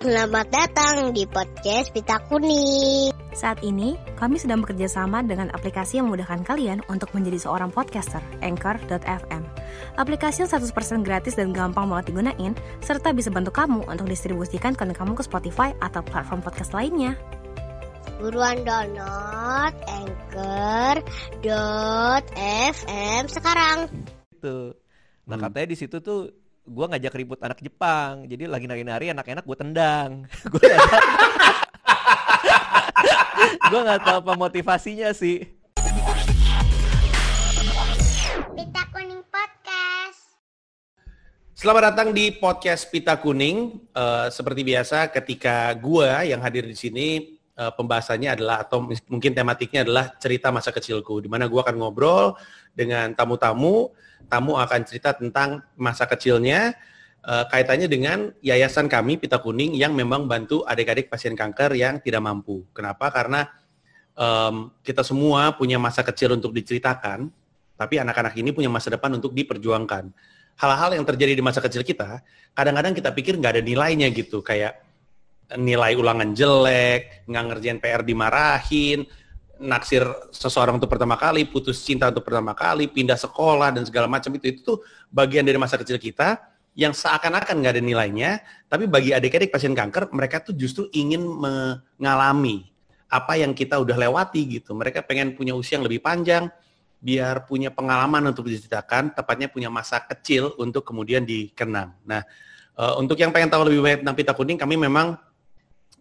Selamat datang di podcast Pita Kuning. Saat ini, kami sedang bekerja sama dengan aplikasi yang memudahkan kalian untuk menjadi seorang podcaster, Anchor.fm. Aplikasi yang 100% gratis dan gampang banget digunain, serta bisa bantu kamu untuk distribusikan konten kamu ke Spotify atau platform podcast lainnya. Buruan download Anchor.fm sekarang. Gitu. Nah Hmm. katanya di situ tuh gue ngajak ribut anak Jepang. Jadi lagi nari-nari anak-anak gue tendang. gue gak tau. gue gak tau apa motivasinya sih. Pita Kuning Podcast. Selamat datang di podcast Pita Kuning. Eh, seperti biasa, ketika gua yang hadir di sini, eh, pembahasannya adalah atau mungkin tematiknya adalah cerita masa kecilku, di mana gua akan ngobrol dengan tamu-tamu. Tamu akan cerita tentang masa kecilnya, eh, kaitannya dengan yayasan kami Pita Kuning yang memang bantu adik-adik pasien kanker yang tidak mampu. Kenapa? Karena em, kita semua punya masa kecil untuk diceritakan, tapi anak-anak ini punya masa depan untuk diperjuangkan hal-hal yang terjadi di masa kecil kita, kadang-kadang kita pikir nggak ada nilainya gitu, kayak nilai ulangan jelek, nggak ngerjain PR dimarahin, naksir seseorang untuk pertama kali, putus cinta untuk pertama kali, pindah sekolah dan segala macam itu itu tuh bagian dari masa kecil kita yang seakan-akan nggak ada nilainya, tapi bagi adik-adik pasien kanker mereka tuh justru ingin mengalami apa yang kita udah lewati gitu. Mereka pengen punya usia yang lebih panjang, biar punya pengalaman untuk diceritakan, tepatnya punya masa kecil untuk kemudian dikenang. Nah, eh, untuk yang pengen tahu lebih banyak tentang Pita Kuning, kami memang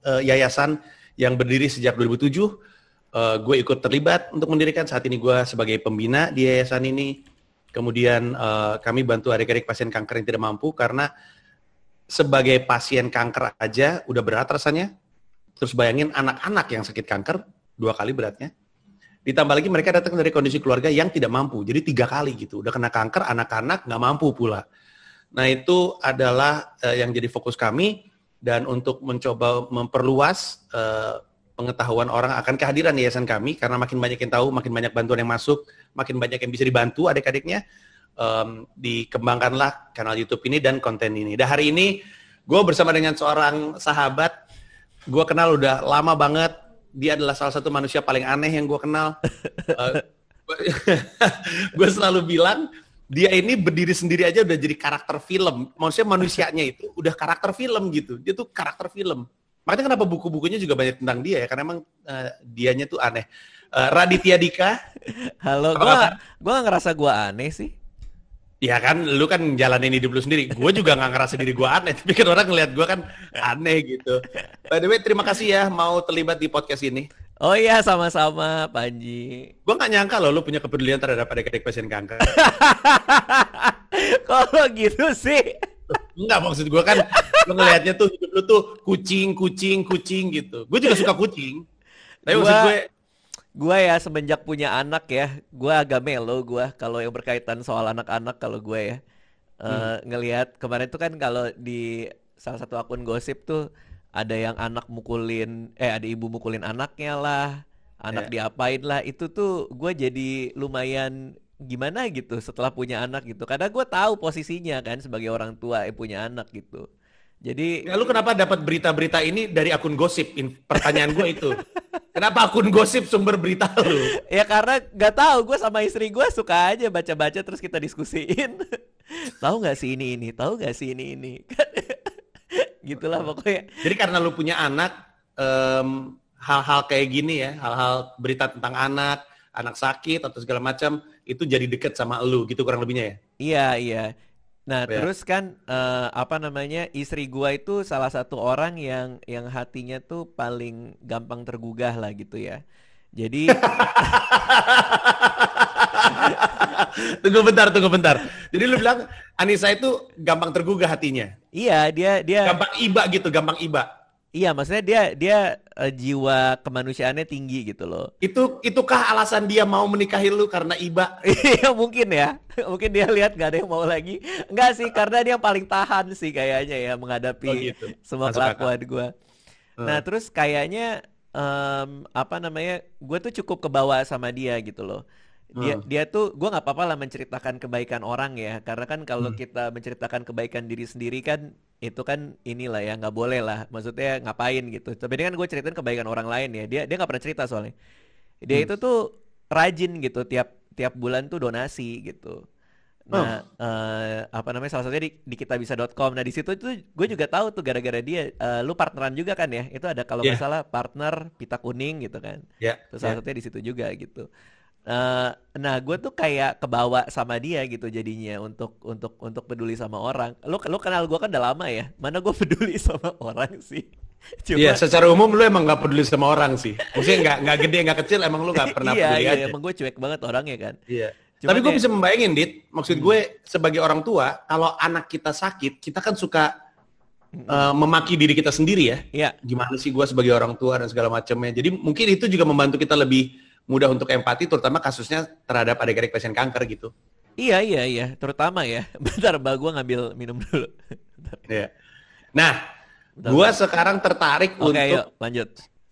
eh, yayasan yang berdiri sejak 2007. Eh, gue ikut terlibat untuk mendirikan. Saat ini gue sebagai pembina di yayasan ini. Kemudian eh, kami bantu adik-adik pasien kanker yang tidak mampu karena sebagai pasien kanker aja udah berat rasanya. Terus bayangin anak-anak yang sakit kanker dua kali beratnya. Ditambah lagi mereka datang dari kondisi keluarga yang tidak mampu. Jadi tiga kali gitu. Udah kena kanker, anak-anak nggak mampu pula. Nah itu adalah eh, yang jadi fokus kami. Dan untuk mencoba memperluas eh, pengetahuan orang akan kehadiran yayasan kami. Karena makin banyak yang tahu, makin banyak bantuan yang masuk, makin banyak yang bisa dibantu adik-adiknya. em, dikembangkanlah kanal YouTube ini dan konten ini. Dan hari ini gue bersama dengan seorang sahabat. Gue kenal udah lama banget. Dia adalah salah satu manusia paling aneh yang gue kenal. gue selalu bilang dia ini berdiri sendiri aja udah jadi karakter film. Maksudnya manusianya itu udah karakter film gitu. Dia tuh karakter film. Makanya kenapa buku-bukunya juga banyak tentang dia ya? Karena emang eh, dianya tuh aneh. Eh, Raditya Dika, Halo, Apa gue kabar? gua gak ngerasa gue aneh sih. ya kan lu kan jalanin hidup lu sendiri. Gue juga nggak ngerasa diri gue aneh. Tapi kan orang ngeliat gue kan aneh gitu. By the way, terima kasih ya mau terlibat di podcast ini. Oh iya, sama-sama Panji. Gue nggak nyangka loh lu punya kepedulian terhadap adik-adik pasien kanker. Kalau gitu sih. Enggak maksud gue kan gue ngelihatnya tuh hidup lu tuh kucing, kucing, kucing gitu. Gue juga suka kucing. Tapi maksud Gua- gue Gue ya semenjak punya anak ya, gue agak melo gue kalau yang berkaitan soal anak-anak kalau gue ya. Eh, ngelihat kemarin tuh kan kalau di salah satu akun gosip tuh ada yang anak mukulin, eh ada ibu mukulin anaknya lah, anak Ya. diapain lah, itu tuh gue jadi lumayan gimana gitu setelah punya anak gitu. Karena gue tahu posisinya kan sebagai orang tua yang punya anak gitu. Jadi Ya, lu kenapa dapat berita-berita ini dari akun gosip? In- Pertanyaan gue itu. Kenapa akun gosip sumber berita lu? Ya karena nggak tahu gue sama istri gue suka aja baca-baca terus kita diskusiin. tahu nggak sih ini ini, tahu nggak sih ini ini. Gitulah pokoknya. Jadi karena lu punya anak, em, hal-hal kayak gini ya, hal-hal berita tentang anak, anak sakit atau segala macam, itu jadi deket sama lu gitu kurang lebihnya ya? Iya iya. Nah Ya. terus kan eh, apa namanya istri gua itu salah satu orang yang yang hatinya tuh paling gampang tergugah lah gitu ya. Jadi tunggu bentar, tunggu bentar. Jadi lu bilang Anissa itu gampang tergugah hatinya. iya dia dia Gampang iba gitu, gampang iba. Iya maksudnya dia dia eh, jiwa kemanusiaannya tinggi gitu loh. Itu itukah alasan dia mau menikahi lu karena iba? Iya mungkin ya, mungkin dia lihat nggak ada yang mau lagi. Enggak sih, karena dia yang paling tahan sih kayaknya ya menghadapi Oh, gitu. semua Masuk kelakuan gue. Nah Hmm. terus kayaknya em, apa namanya, gue tuh cukup kebawa sama dia gitu loh. Dia Hmm. dia tuh gue nggak apa-apa lah menceritakan kebaikan orang ya, karena kan kalau Hmm. kita menceritakan kebaikan diri sendiri kan itu kan inilah ya nggak boleh lah. Maksudnya ngapain gitu. Tapi ini kan gue ceritain kebaikan orang lain ya. Dia dia nggak pernah cerita soalnya. Dia Hmm. itu tuh rajin gitu tiap tiap bulan tuh donasi gitu. Nah eh, apa namanya salah satunya di, di kitabisa.com nah di situ tuh gue juga tahu tuh gara-gara dia eh, lu partneran juga kan ya. Itu ada kalau nggak Iya. salah partner pita kuning gitu kan. Ya. Terus salah satunya di situ juga gitu. Eh, nah, gue tuh kayak kebawa sama dia gitu jadinya untuk untuk untuk peduli sama orang. Lu lu kenal gue kan udah lama ya. Mana gue peduli sama orang sih. Cuma Iya, secara umum lu emang nggak peduli sama orang sih. Maksudnya nggak nggak gede nggak kecil emang lu nggak pernah iya, peduli iya, aja. emang gue cuek banget orangnya kan. Iya. Cuman Tapi gue bisa membayangin, Dit. Maksud gue sebagai orang tua, kalau anak kita sakit, kita kan suka eh, memaki diri kita sendiri ya. Iya, Gimana sih gue sebagai orang tua dan segala macamnya. Jadi mungkin itu juga membantu kita lebih mudah untuk empati, terutama kasusnya terhadap adik-adik pasien kanker gitu. iya, iya, iya. Terutama ya. Bentar, mbak gue ngambil minum dulu. Iya. Nah, Bentar, gue bentar. sekarang tertarik Oke, untuk yuk lanjut.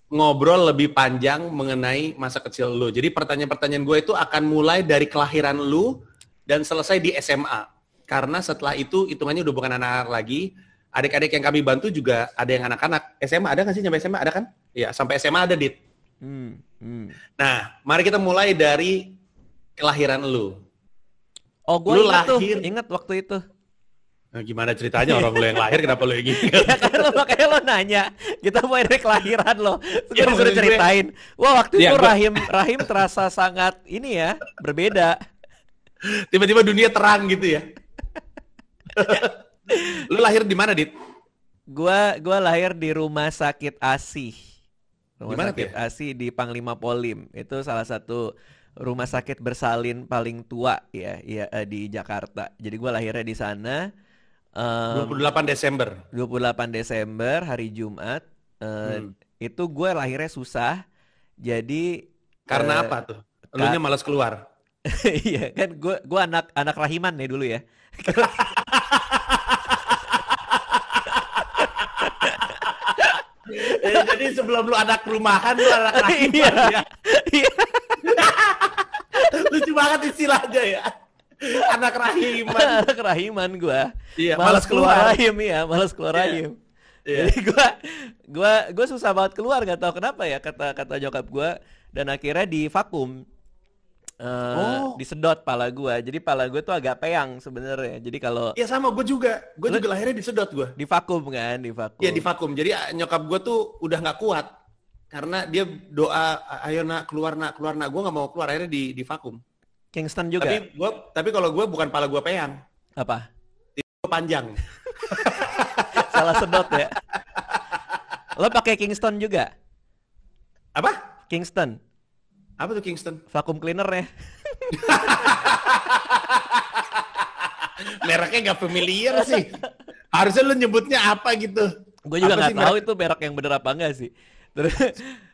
ngobrol lebih panjang mengenai masa kecil lu. Jadi pertanyaan-pertanyaan gue itu akan mulai dari kelahiran lu dan selesai di SMA. Karena setelah itu hitungannya udah bukan anak-anak lagi. Adik-adik yang kami bantu juga ada yang anak-anak. SMA ada nggak sih sampai SMA? Ada kan? Iya, sampai SMA ada, Dit. Hmm, hmm. Nah, mari kita mulai dari kelahiran lu. Oh, gue ingat tuh, lahir- ingat waktu itu. Nah, gimana ceritanya orang lu yang lahir kenapa lu yang ingat? ya kan lo makanya lo nanya kita mulai dari kelahiran lo Terus gue Ya, disuruh maksud gue- ceritain wah waktu Ya, itu gue- rahim rahim terasa sangat ini ya berbeda Tiba-tiba dunia terang gitu ya. lu lahir di mana, Dit? gua gua lahir di rumah sakit ASI rumah Di mana tuh sakit ASI di Panglima Polim itu salah satu rumah sakit bersalin paling tua ya ya eh, di Jakarta jadi gua lahirnya di sana Em, 28 Desember. 28 Desember hari Jumat eh, Hmm. itu gue lahirnya susah jadi Karena eh, apa tuh? Elunya malas keluar. iya kan gue gua anak anak rahiman nih dulu ya Jadi sebelum lu anak rumahan lu anak rahiman Iya. ya. Iya. Lucu banget istilahnya ya. Anak rahiman. anak rahiman gue Iya, malas malas keluar keluar. rahim ya malas keluar Iya. rahim Iya. jadi gue gua gue susah banget keluar nggak tahu kenapa ya kata kata nyokap gue dan akhirnya di vakum Eh, Oh. disedot pala gue jadi pala gue tuh agak peyang sebenarnya jadi kalau Iya sama gue juga. Gue juga lahirnya disedot gue. di vakum kan di vakum Iya di vakum. Jadi ah, nyokap gue tuh udah nggak kuat karena dia doa ayo nak keluar nak keluar nak gue nggak mau keluar akhirnya di di vakum. Kingston juga Tapi gue tapi kalau gue bukan pala gue peyang, apa gue panjang. salah sedot ya lo pakai Kingston juga Apa? Kingston Apa tuh Kingston? vakum cleaner ya Mereknya nggak familiar sih. Harusnya lu nyebutnya apa gitu. gue juga nggak tahu merek- itu berak yang bener apa enggak sih terus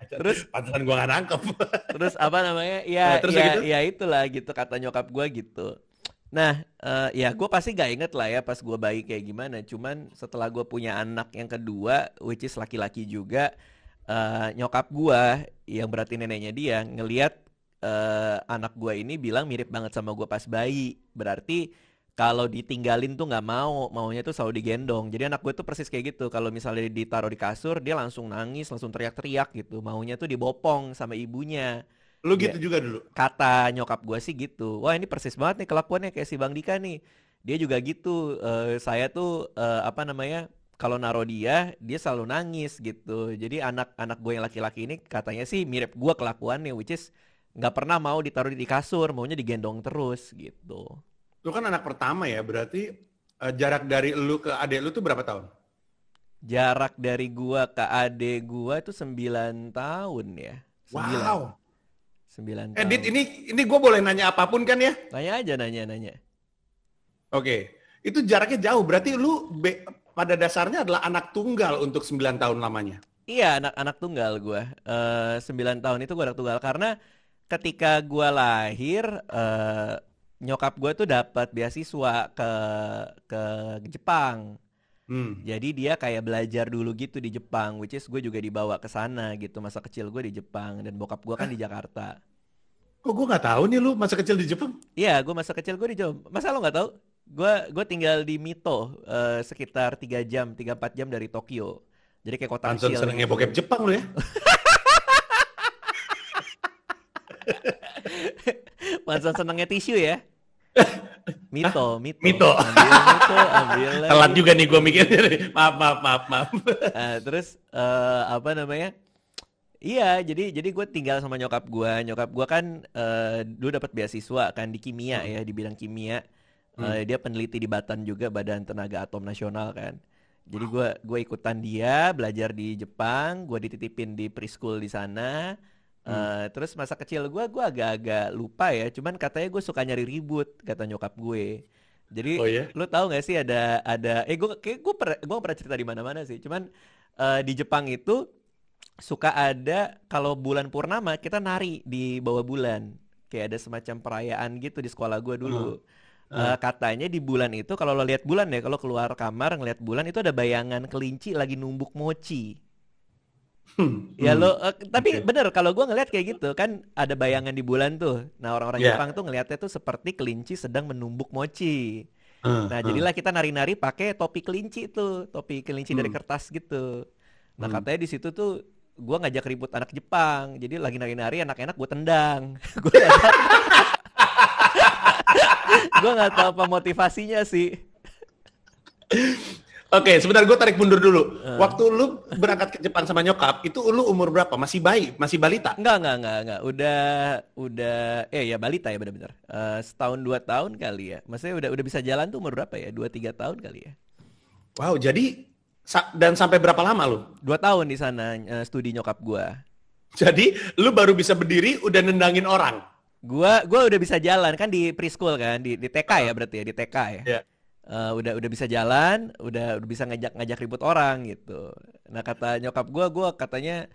terus Pantesan gue nggak nangkep. terus apa namanya Nah, ya terus ya gitu? ya itulah gitu kata nyokap gue gitu nah eh, ya gue pasti gak inget lah ya pas gue bayi kayak gimana cuman setelah gue punya anak yang kedua which is laki-laki juga eh, nyokap gue yang berarti neneknya dia ngelihat eh, anak gue ini bilang mirip banget sama gue pas bayi. Berarti kalau ditinggalin tuh nggak mau maunya tuh selalu digendong. Jadi anak gue tuh persis kayak gitu. Kalau misalnya ditaruh di kasur dia langsung nangis langsung teriak-teriak gitu. Maunya tuh dibopong sama ibunya. Lu gitu juga dulu. kata nyokap gue sih gitu. Wah ini persis banget nih kelakuannya kayak si Bang Dika nih. Dia juga gitu Eh, saya tuh eh, apa namanya kalau naro dia dia selalu nangis gitu jadi anak-anak gue yang laki-laki ini katanya sih mirip gue kelakuannya which is nggak pernah mau ditaruh di kasur maunya digendong terus gitu Lu kan anak pertama ya, berarti eh, jarak dari lu ke adik lu tuh berapa tahun? jarak dari gua ke adek gua itu 9 tahun ya 9 Wow. 9 tahun Edit ini ini gue boleh nanya apa pun kan ya? nanya aja nanya nanya Oke. Itu jaraknya jauh. Berarti lu be- pada dasarnya adalah anak tunggal untuk 9 tahun lamanya. Iya anak-anak tunggal gue eh 9 tahun itu gue anak tunggal. Karena ketika gue lahir eh nyokap gue tuh dapat beasiswa ke ke Jepang. Hmm. jadi dia kayak belajar dulu gitu di Jepang which is gue juga dibawa ke sana gitu. Masa kecil gue di Jepang dan bokap gue kan di Jakarta. Kok gue nggak tahu nih lu masa kecil di Jepang? iya gue masa kecil gue di Jepang. Masa lo nggak tahu gue gue tinggal di Mito eh, sekitar 3 jam 3-4 jam dari Tokyo jadi kayak kota Panson kecil senengnya gitu. bokep Jepang lu ya. Panson senengnya tisu ya Mito, Mito, Mito. ambil Mito, ambil. Telat juga nih gue mikirnya. maaf, maaf, maaf, maaf. Nah, terus eh, apa namanya? Iya, jadi jadi gue tinggal sama nyokap gue. Nyokap gue kan eh, dulu dapat beasiswa kan di kimia Hmm. ya, di bidang kimia. Eh, dia peneliti di Batan juga Badan Tenaga Atom Nasional kan. Jadi gue gue ikutan dia belajar di Jepang, gue dititipin di preschool di sana. Hmm. Eh, terus masa kecil gue gue agak-agak lupa ya, cuman katanya gue suka nyari ribut kata nyokap gue. Jadi Oh ya? lu tahu nggak sih ada ada eh gue kayak gue pernah gue pernah cerita di mana-mana sih. Cuman eh, di Jepang itu suka ada kalau bulan purnama kita nari di bawah bulan. Kayak ada semacam perayaan gitu di sekolah gue dulu. Eh, katanya di bulan itu kalau lo lihat bulan ya, kalau keluar kamar ngeliat bulan itu ada bayangan kelinci lagi numbuk mochi. Hmm, Ya hmm. lo, eh, tapi Oke. bener kalau gua ngeliat kayak gitu kan ada bayangan di bulan tuh. Nah orang-orang Iya. Jepang tuh ngeliatnya tuh seperti kelinci sedang menumbuk mochi. Hmm, Nah hmm. jadilah kita nari-nari pakai topi kelinci tuh, topi kelinci dari Hmm. kertas gitu. Nah Hmm. katanya di situ tuh gua ngajak ribut anak Jepang. Jadi lagi nari-nari anak-anak gue tendang. Gue. Gue nggak tahu apa motivasinya sih. Oke, sebentar gue tarik mundur dulu. Eh. Waktu lu berangkat ke Jepang sama nyokap, itu lu umur berapa? Masih bayi? Masih balita? Enggak, enggak, enggak, enggak. Udah, udah, eh ya balita ya benar-benar. Eh, setahun dua tahun kali ya. Maksudnya udah udah bisa jalan tuh umur berapa ya? Dua tiga tahun kali ya. Wow, jadi sa- dan sampai berapa lama lu? Dua tahun di sana eh, studi nyokap gua. Jadi lu baru bisa berdiri udah nendangin orang. Gua gua udah bisa jalan kan di preschool kan, di di TK ya berarti ya, di TK ya. Ya. Eh, udah udah bisa jalan, udah udah bisa ngajak ngajak ribut orang gitu. Nah kata nyokap gua, gua katanya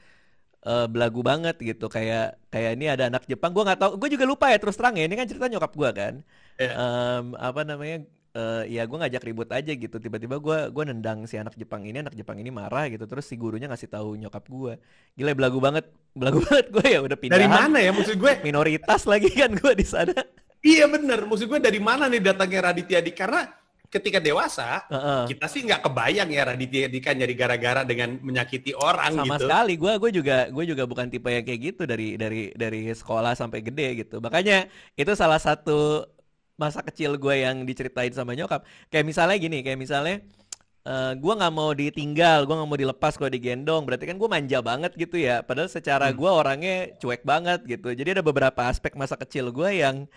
eh, belagu banget gitu kayak kayak ini ada anak Jepang gua nggak tahu gue juga lupa ya terus terang ya ini kan cerita nyokap gua kan Ya. Em, apa namanya eh, ya gue ngajak ribut aja gitu tiba-tiba gua gua nendang si anak Jepang ini anak Jepang ini marah gitu terus si gurunya ngasih tahu nyokap gua gila belagu banget belagu banget gue ya udah Dari pindahan mana ya maksud gue? minoritas lagi kan gua di sana Iya bener, maksud gue dari mana nih datangnya Raditya Dika? Karena ketika dewasa, Heeh. kita sih nggak kebayang ya Raditya Dika nyari gara-gara dengan menyakiti orang sama gitu. sekali gue gue juga gue juga bukan tipe yang kayak gitu dari dari dari sekolah sampai gede gitu makanya itu salah satu masa kecil gue yang diceritain sama nyokap. Kayak misalnya gini kayak misalnya eh gue nggak mau ditinggal gue nggak mau dilepas gue digendong. Berarti kan gue manja banget gitu ya. Padahal secara gue orangnya cuek banget gitu. Jadi ada beberapa aspek masa kecil gue yang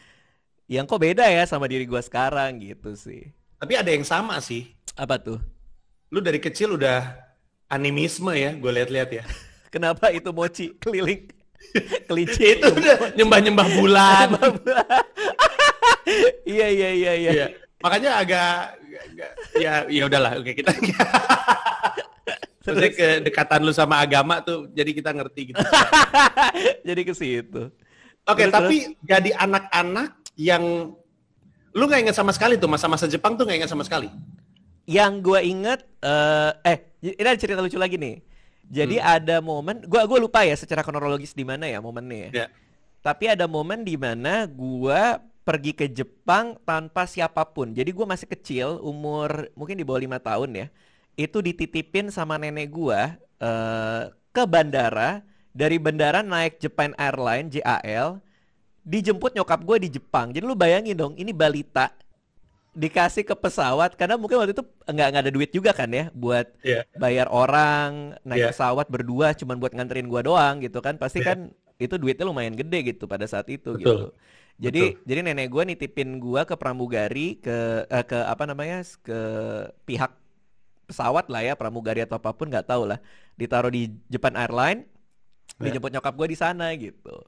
yang kok beda ya sama diri gue sekarang gitu sih. Tapi ada yang sama sih. apa tuh? Lu dari kecil udah animisme ya, gue lihat-lihat ya. kenapa itu mochi keliling kelinci Itu udah nyembah-nyembah bulan. iya iya iya iya. Iya. Makanya agak, ya ya udahlah, oke kita Maksudnya kedekatan lu sama agama tuh jadi kita ngerti gitu. Jadi ke situ. Oke, Terus, tapi jadi anak-anak yang lu nggak ingat sama sekali tuh masa-masa Jepang tuh nggak ingat sama sekali. Yang gue inget, eh, eh, ini ada cerita lucu lagi nih. Jadi ada momen, gua gua lupa ya secara kronologis di mana ya momennya ya. Ya. Tapi ada momen di mana gua pergi ke Jepang tanpa siapa pun. Jadi gua masih kecil, umur mungkin di bawah lima tahun ya. Itu dititipin sama nenek gua eh, ke bandara. Dari bandara naik Japan Airline JAL, dijemput nyokap gue di Jepang. Jadi lu bayangin dong, ini balita dikasih ke pesawat karena mungkin waktu itu nggak nggak ada duit juga kan ya buat Iya. bayar orang naik Iya. pesawat berdua cuman buat nganterin gua doang gitu kan pasti Iya. kan itu duitnya lumayan gede gitu pada saat itu Betul. gitu jadi Betul. jadi nenek gua nitipin gua ke pramugari ke eh, ke apa namanya ke pihak pesawat lah ya pramugari atau apa pun nggak tahu lah ditaruh di Japan Airline Iya. dijemput nyokap gua di sana gitu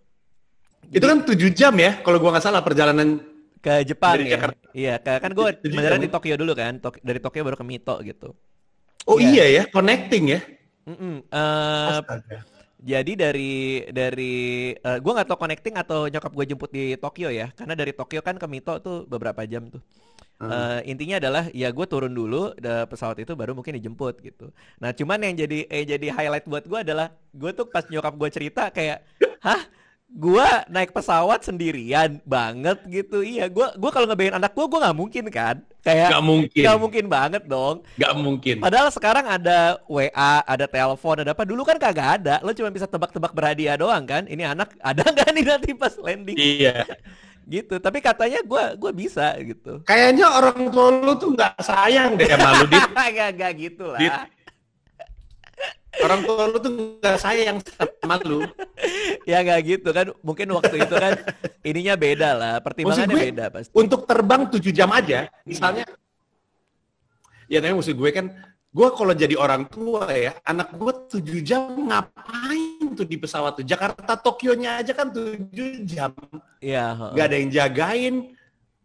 Itu kan 7 jam ya, kalau gua nggak salah perjalanan. Ke Jepang Dari ya Jakarta. iya ke- kan Jadi beneran di Tokyo dulu kan Tok- dari Tokyo baru ke Mito gitu Oh Iya. iya ya, connecting ya. Mm-mm. Eh, Astaga. Jadi dari dari eh, gua nggak tahu connecting atau nyokap gue jemput di Tokyo ya, karena dari Tokyo kan ke Mito tuh beberapa jam tuh. Eh, intinya adalah ya gue turun dulu pesawat itu baru mungkin dijemput gitu. Nah cuman yang jadi eh jadi highlight buat gue adalah gue tuh pas nyokap gue cerita kayak, hah gua naik pesawat sendirian banget gitu. Iya, gua gua kalau ngebayangin anak gua gua nggak mungkin kan. Kayak Nggak mungkin. nggak mungkin banget dong. Gak mungkin. Padahal sekarang ada WA, ada telepon, ada apa. Dulu kan kagak ada. Lo cuma bisa tebak-tebak berhadiah doang kan. Ini anak ada nggak nih nanti pas landing Iya. gitu. Tapi katanya gua gua bisa gitu. Kayaknya orang tua lu tuh nggak sayang deh sama lu, Dit. Gak gak gitu lah. Dit. Orang tua lu tuh nggak sayang sama lu. Ya nggak gitu kan. Mungkin waktu itu kan ininya beda lah. Pertimbangannya gue, beda pasti. Untuk terbang 7 jam aja, misalnya. Ya tapi maksud gue kan, gue kalau jadi orang tua ya, anak gue 7 jam ngapain tuh di pesawat tuh? Jakarta Tokyo-nya aja kan 7 jam. Iya. heeh. Gak ada yang jagain.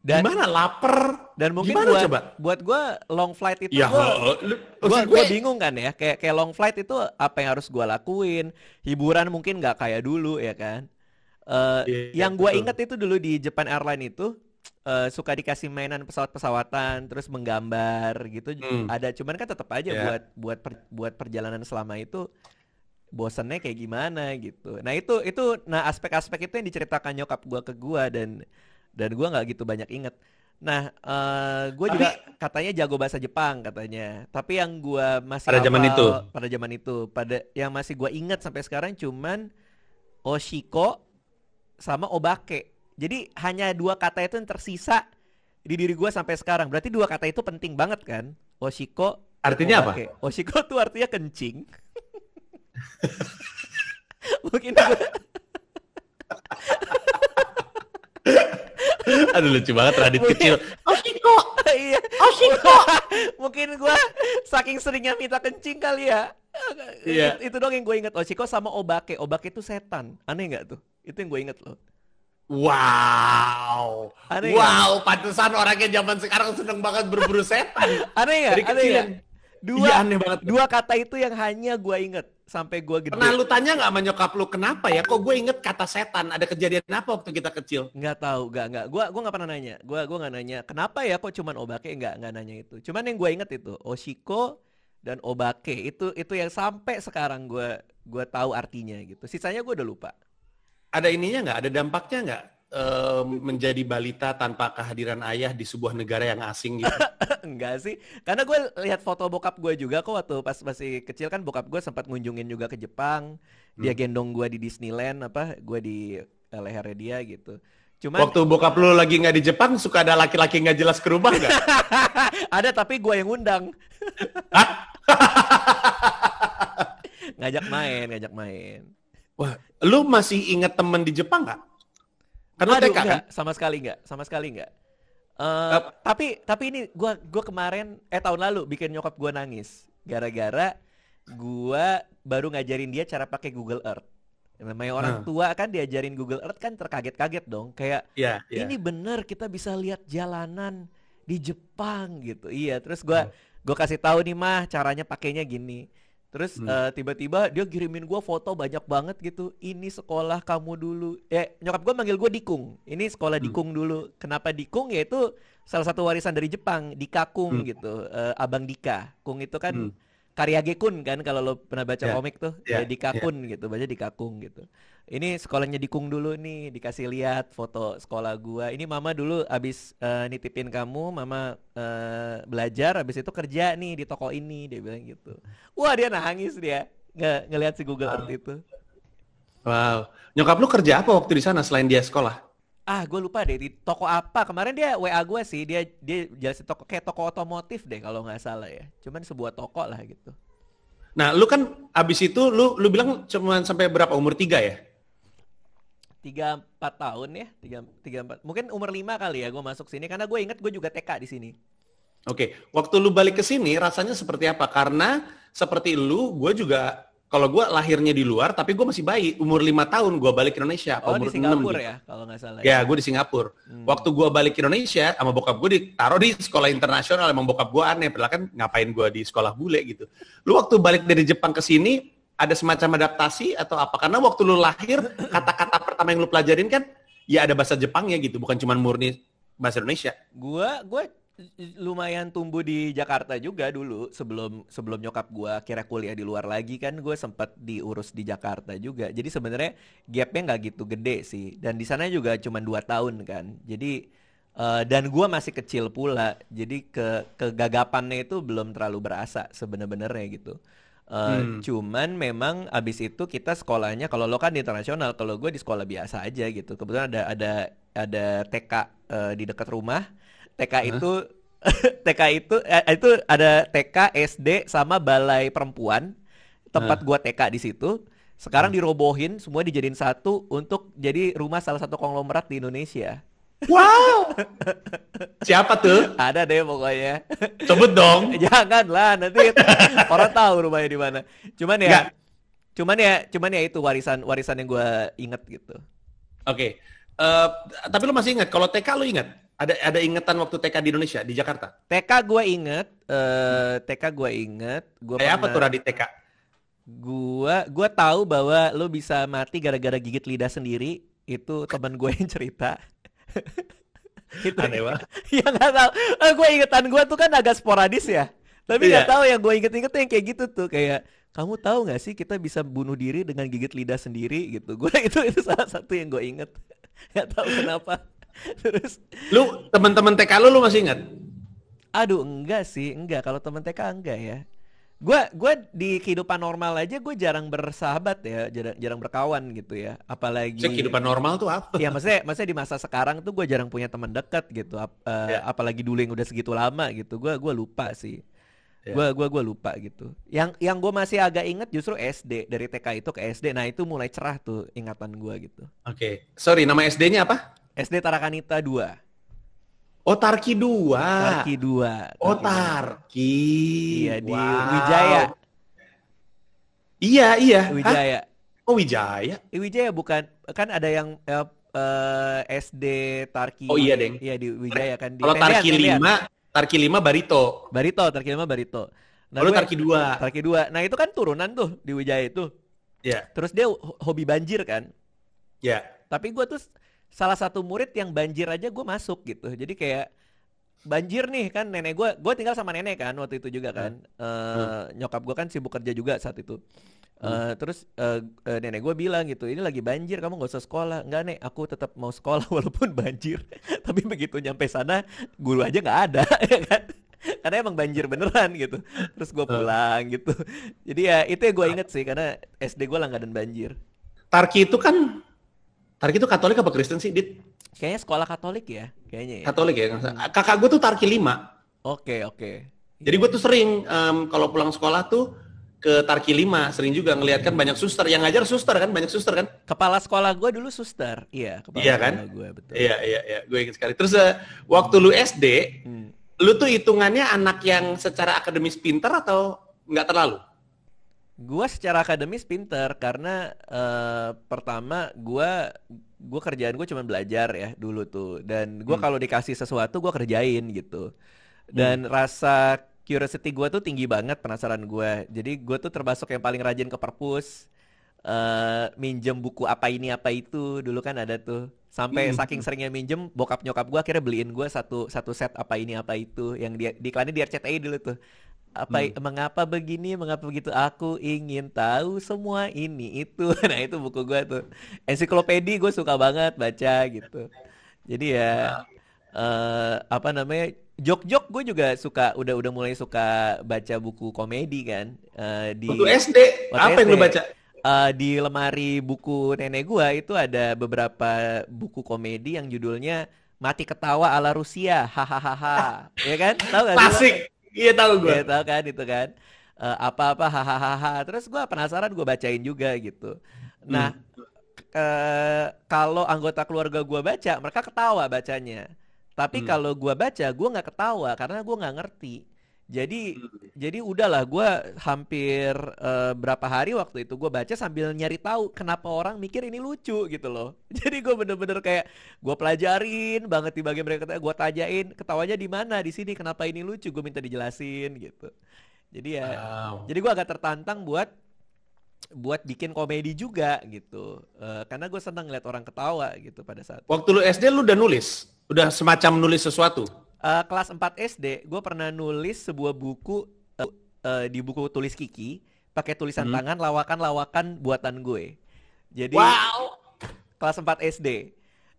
Dan- Gimana lapar? Dan mungkin Gimana buat coba? buat gua long flight itu Ya, maksud gua gue, bingung kan ya kayak kayak long flight itu apa yang harus gua lakuin hiburan mungkin nggak kayak dulu ya kan Eh, Iya, yang gua betul. inget itu dulu di Japan Airline itu eh, suka dikasih mainan pesawat-pesawatan terus menggambar gitu Hmm. ada cuman kan tetap aja Iya. buat buat per- buat perjalanan selama itu bosannya kayak gimana gitu nah itu itu nah aspek-aspek itu yang diceritakan nyokap gua ke gua dan dan gua nggak gitu banyak inget Nah, eh gue Tapi- juga katanya jago bahasa Jepang katanya. Tapi yang gua masih Pada zaman itu? pada zaman itu, pada yang masih gua ingat sampai sekarang cuman Oshiko sama Obake. Jadi hanya dua kata itu yang tersisa di diri gua sampai sekarang. Berarti dua kata itu penting banget kan? Oshiko. Artinya apa? Obake. Oshiko tuh artinya kencing. Mungkin gua, aduh lucu banget Radit Mungkin- kecil. Oshiko, iya. Oshiko. Mungkin gua saking seringnya minta kencing kali ya. Iya. Itu, itu dong yang gue inget Oshiko sama Obake. Obake itu setan. Aneh nggak tuh? Itu yang gue inget loh. Wow. Aneh wow, pantesan orangnya zaman sekarang seneng banget berburu setan. Aneh nggak? Dari Aneh? Dua, Iya, aneh banget. dua kata itu yang hanya gue inget sampai gue gede. Pernah lu tanya nggak sama nyokap lu kenapa ya? Kok gue inget kata setan? Ada kejadian apa waktu kita kecil? Nggak tahu, nggak nggak. Gua gua nggak pernah nanya. Gua gua nggak nanya. Kenapa ya kok cuman Obake nggak nggak nanya itu. Cuman yang gue inget itu Oshiko dan Obake itu itu yang sampai sekarang gue gua tahu artinya gitu. Sisanya gue udah lupa. Ada ininya nggak? Ada dampaknya nggak? Eh, menjadi balita tanpa kehadiran ayah di sebuah negara yang asing gitu. Enggak sih, karena gue lihat foto bokap gue juga kok waktu pas masih kecil kan bokap gue sempat ngunjungin juga ke Jepang, dia Hmm. gendong gue di Disneyland apa, gue di eh, lehernya dia gitu. Cuman Waktu bokap lu lagi nggak di Jepang, suka ada laki-laki nggak jelas ke rumah nggak? ada tapi gue yang undang, ngajak main, ngajak main. Wah, lu masih inget temen di Jepang nggak? Karena Aduh, TK kan? sama sekali enggak, sama sekali enggak. Eh, Ap- tapi tapi ini gua gua kemarin eh tahun lalu bikin nyokap gua nangis gara-gara gua baru ngajarin dia cara pakai Google Earth. Namanya orang Hmm. tua kan diajarin Google Earth kan terkaget-kaget dong. Kayak Iya, iya. ini bener kita bisa lihat jalanan di Jepang gitu. Iya, terus gua gua kasih tahu nih mah caranya pakainya gini. Terus Hmm. eh, tiba-tiba dia kirimin gua foto banyak banget gitu. Ini sekolah kamu dulu. Eh nyokap gua manggil gua Dikung. Ini sekolah Hmm. Dikung dulu. Kenapa Dikung? Ya itu salah satu warisan dari Jepang, Dikakung Hmm. gitu. Eh, Abang Dika. Kung itu kan Hmm. Karyagekun kan kalau lo pernah baca Ya, komik tuh. ya, Ya, Dikakun gitu, baca Dikakung gitu. Ini sekolahnya Dikung dulu nih, dikasih lihat foto sekolah gua. Ini mama dulu abis eh, nitipin kamu, mama eh, belajar, abis itu kerja nih di toko ini, dia bilang gitu. Wah dia nangis dia, nggak ngelihat si Google Earth itu. Wow. Nyokap lu kerja apa waktu di sana selain dia sekolah? Ah, gue lupa deh di toko apa. Kemarin dia WA gue sih, dia dia jelasin toko kayak toko otomotif deh kalau nggak salah ya. Cuman sebuah toko lah gitu. Nah, lu kan abis itu lu lu bilang cuma sampai berapa umur tiga ya? Tiga empat tahun ya, tiga tiga empat. Mungkin umur lima kali ya gue masuk sini karena gue inget gue juga TK di sini. Oke, waktu lu balik ke sini rasanya seperti apa? Karena seperti lu, gue juga kalau gue lahirnya di luar, tapi gue masih bayi, umur lima tahun gue balik ke Indonesia. Oh umur di Singapura gitu. ya kalau nggak salah. Ya, gue di Singapura. Hmm. Waktu gue balik ke Indonesia, sama bokap gue ditaruh di sekolah internasional. Emang bokap gue aneh, padahal kan ngapain gue di sekolah bule gitu. Lu waktu balik dari Jepang ke sini, ada semacam adaptasi atau apa? Karena waktu lu lahir, kata-kata pertama yang lu pelajarin kan, ya ada bahasa Jepangnya gitu, bukan cuma murni bahasa Indonesia. Gua gue lumayan tumbuh di Jakarta juga dulu sebelum sebelum nyokap gua kira kuliah di luar lagi kan gue sempat diurus di Jakarta juga jadi sebenarnya gapnya nggak gitu gede sih dan di sana juga cuma dua tahun kan jadi uh, dan gua masih kecil pula jadi ke kegagapannya itu belum terlalu berasa sebenarnya gitu Uh, hmm. Cuman memang abis itu kita sekolahnya kalau lo kan di internasional, kalau gue di sekolah biasa aja gitu. Kebetulan ada ada ada TK uh, eh, di dekat rumah. TK huh? itu TK itu eh, itu ada TK, SD sama balai perempuan. Tempat huh? gua TK di situ. Sekarang hmm. dirobohin, semua dijadiin satu untuk jadi rumah salah satu konglomerat di Indonesia. Wow. Siapa tuh? Ada deh pokoknya. Sebut dong. Jangan lah, nanti orang tahu rumahnya di mana. Cuman ya, Nggak. cuman ya, cuman ya itu warisan warisan yang gue inget gitu. Oke. Okay. Uh, eh, tapi lo masih ingat kalau TK lo ingat? Ada ada ingetan waktu TK di Indonesia di Jakarta? TK gue inget, uh, TK gue inget. Gua Kayak apa tuh Radit TK? Gua gua tahu bahwa lo bisa mati gara-gara gigit lidah sendiri. Itu teman gue yang cerita itu aneh banget ya nggak tahu eh, gue ingetan gue tuh kan agak sporadis ya tapi nggak yeah. tahu yang gue inget-inget yang kayak gitu tuh kayak kamu tahu nggak sih kita bisa bunuh diri dengan gigit lidah sendiri gitu gue itu itu salah satu yang gue inget nggak tahu kenapa terus lu teman-teman TK lu lu masih ingat? Aduh enggak sih enggak. Kalau teman TK enggak ya. Gue gue di kehidupan normal aja gue jarang bersahabat ya jarang jarang berkawan gitu ya. Apalagi Cek kehidupan normal tuh apa? Ya maksudnya maksudnya di masa sekarang tuh gue jarang punya teman dekat gitu. Ap, uh, apalagi dulu yang udah segitu lama gitu. Gue gue lupa sih. Gue ya. gue gue lupa gitu. Yang yang gue masih agak inget justru SD dari TK itu ke SD nah itu mulai cerah tuh ingatan gue gitu. Oke. Okay. sorry nama SD-nya apa SD Tarakanita 2 Oh Tarki 2. Tarki 2. Oh Tarki. Iya di wow. Wijaya. Iya iya. Wijaya. Hah? Oh Wijaya. Eh, Wijaya bukan kan ada yang uh, uh, SD Tarki. Oh iya deng. Iya di Wijaya kan. Kalau Tarki tendian. 5, Tarki 5 Barito. Barito, Tarki 5 Barito. Nah, oh, Tarki 2. Tarki 2. Nah, itu kan turunan tuh di Wijaya itu. Iya. Yeah. Terus dia hobi banjir kan? Iya. Yeah. Tapi gue tuh salah satu murid yang banjir aja gue masuk gitu. Jadi kayak banjir nih kan nenek gue gue tinggal sama nenek kan waktu itu juga kan. Hmm. Uh, nyokap gue kan sibuk kerja juga saat itu. Uh, hmm. terus uh, uh, nenek gue bilang gitu ini lagi banjir kamu gak usah sekolah. Nggak nek aku tetap mau sekolah walaupun banjir. Tapi begitu nyampe sana guru aja nggak ada ya kan? Karena emang banjir beneran gitu. Terus gue pulang gitu. Jadi ya itu yang gue inget sih karena SD gue langganan banjir. Tarki itu kan Tarki itu Katolik apa Kristen sih, Dit? Kayaknya sekolah Katolik ya, kayaknya ya. Katolik ya. Kakak gue tuh Tarki 5. Oke, oke. Jadi gue tuh sering um, kalau pulang sekolah tuh ke Tarki 5 sering juga ngeliat kan banyak suster yang ngajar suster kan banyak suster kan kepala sekolah gue dulu suster iya kepala iya kan gue betul iya iya iya gue ingat sekali terus uh, waktu lu SD hmm. lu tuh hitungannya anak yang secara akademis pintar atau nggak terlalu Gua secara akademis pinter karena uh, pertama gua gua kerjaan gue cuma belajar ya dulu tuh. Dan gua hmm. kalau dikasih sesuatu gua kerjain gitu. Dan hmm. rasa curiosity gua tuh tinggi banget penasaran gue jadi gue tuh termasuk yang paling rajin ke perpus uh, minjem buku apa ini apa itu. Dulu kan ada tuh. Sampai hmm. saking seringnya minjem bokap nyokap gue akhirnya beliin gue satu satu set apa ini apa itu. Yang dia di iklannya di RCTI dulu tuh apa hmm. mengapa begini mengapa begitu? Aku ingin tahu semua ini itu. Nah itu buku gue tuh. Ensiklopedi gue suka banget baca gitu. Jadi ya uh, apa namanya jok-jok gue juga suka udah udah mulai suka baca buku komedi kan uh, di buku SD apa SD. yang lu baca? Uh, di lemari buku nenek gue itu ada beberapa buku komedi yang judulnya mati ketawa ala Rusia hahaha ya kan? Tahu gak klasik Iya tahu gue. Iya tahu kan itu kan. Uh, apa-apa hahaha. Terus gue penasaran gue bacain juga gitu. Nah, hmm. uh, kalau anggota keluarga gue baca, mereka ketawa bacanya. Tapi hmm. kalau gue baca, gue nggak ketawa karena gue nggak ngerti. Jadi jadi udahlah gue hampir uh, berapa hari waktu itu gue baca sambil nyari tahu kenapa orang mikir ini lucu gitu loh. Jadi gue bener-bener kayak gue pelajarin banget di bagian mereka gue tanyain ketawanya di mana di sini kenapa ini lucu gue minta dijelasin gitu. Jadi ya wow. jadi gue agak tertantang buat buat bikin komedi juga gitu. Uh, karena gue seneng ngeliat orang ketawa gitu pada saat. Waktu lu SD lu udah nulis, udah semacam nulis sesuatu. Eh, kelas 4 SD, gue pernah nulis sebuah buku eh, eh, di buku tulis Kiki pakai tulisan Hmm. tangan lawakan-lawakan buatan gue. Jadi Wow. kelas 4 SD.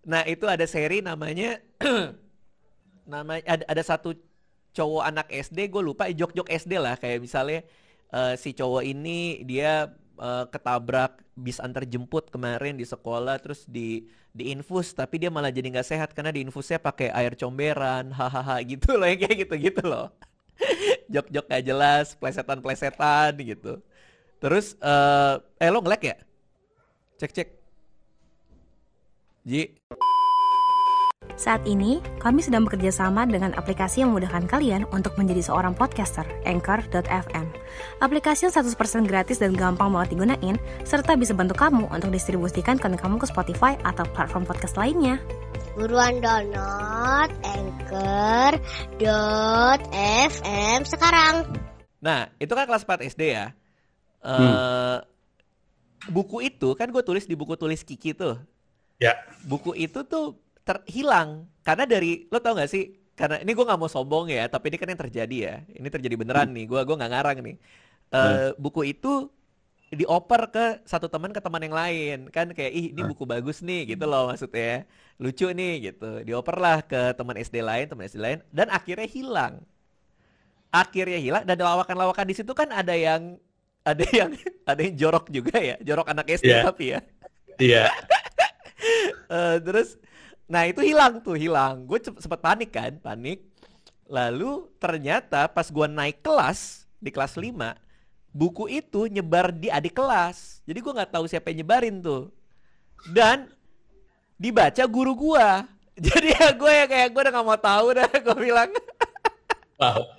Nah, itu ada seri namanya nama ada, ada satu cowok anak SD, gue lupa jok-jok SD lah kayak misalnya eh, si cowok ini dia eh, ketabrak bis antar jemput kemarin di sekolah terus di diinfus tapi dia malah jadi nggak sehat karena diinfusnya pakai air comberan hahaha gitu loh kayak gitu-gitu loh. Jok-jok gak jelas, plesetan-plesetan gitu. Terus eh eh lo ngelek ya? Cek cek. Ji, Saat ini, kami sedang bekerja sama dengan aplikasi yang memudahkan kalian untuk menjadi seorang podcaster, Anchor.fm. Aplikasi yang 100% gratis dan gampang banget digunain, serta bisa bantu kamu untuk distribusikan konten kamu ke Spotify atau platform podcast lainnya. Buruan download Anchor.fm sekarang. Nah, itu kan kelas 4 SD ya. Eh Hmm. buku itu kan gue tulis di buku tulis Kiki tuh. Ya. Buku itu tuh terhilang karena dari lo tau gak sih? Karena ini gue nggak mau sombong ya, tapi ini kan yang terjadi ya. Ini terjadi beneran nih. Gue gua nggak ngarang nih. Eh buku itu dioper ke satu teman ke teman yang lain kan kayak ih ini buku bagus nih gitu loh maksudnya lucu nih gitu dioper lah ke teman SD lain teman SD lain dan akhirnya hilang akhirnya hilang dan lawakan-lawakan di situ kan ada yang ada yang ada yang jorok juga ya jorok anak SD Iya. tapi ya Iya. Eh, terus nah itu hilang tuh hilang. Gue sempet panik kan panik. Lalu ternyata pas gue naik kelas di kelas 5 buku itu nyebar di adik kelas. Jadi gue nggak tahu siapa yang nyebarin tuh. Dan dibaca guru gua. Jadi ya gue ya kayak gue udah nggak mau tahu dah gue bilang. Wow.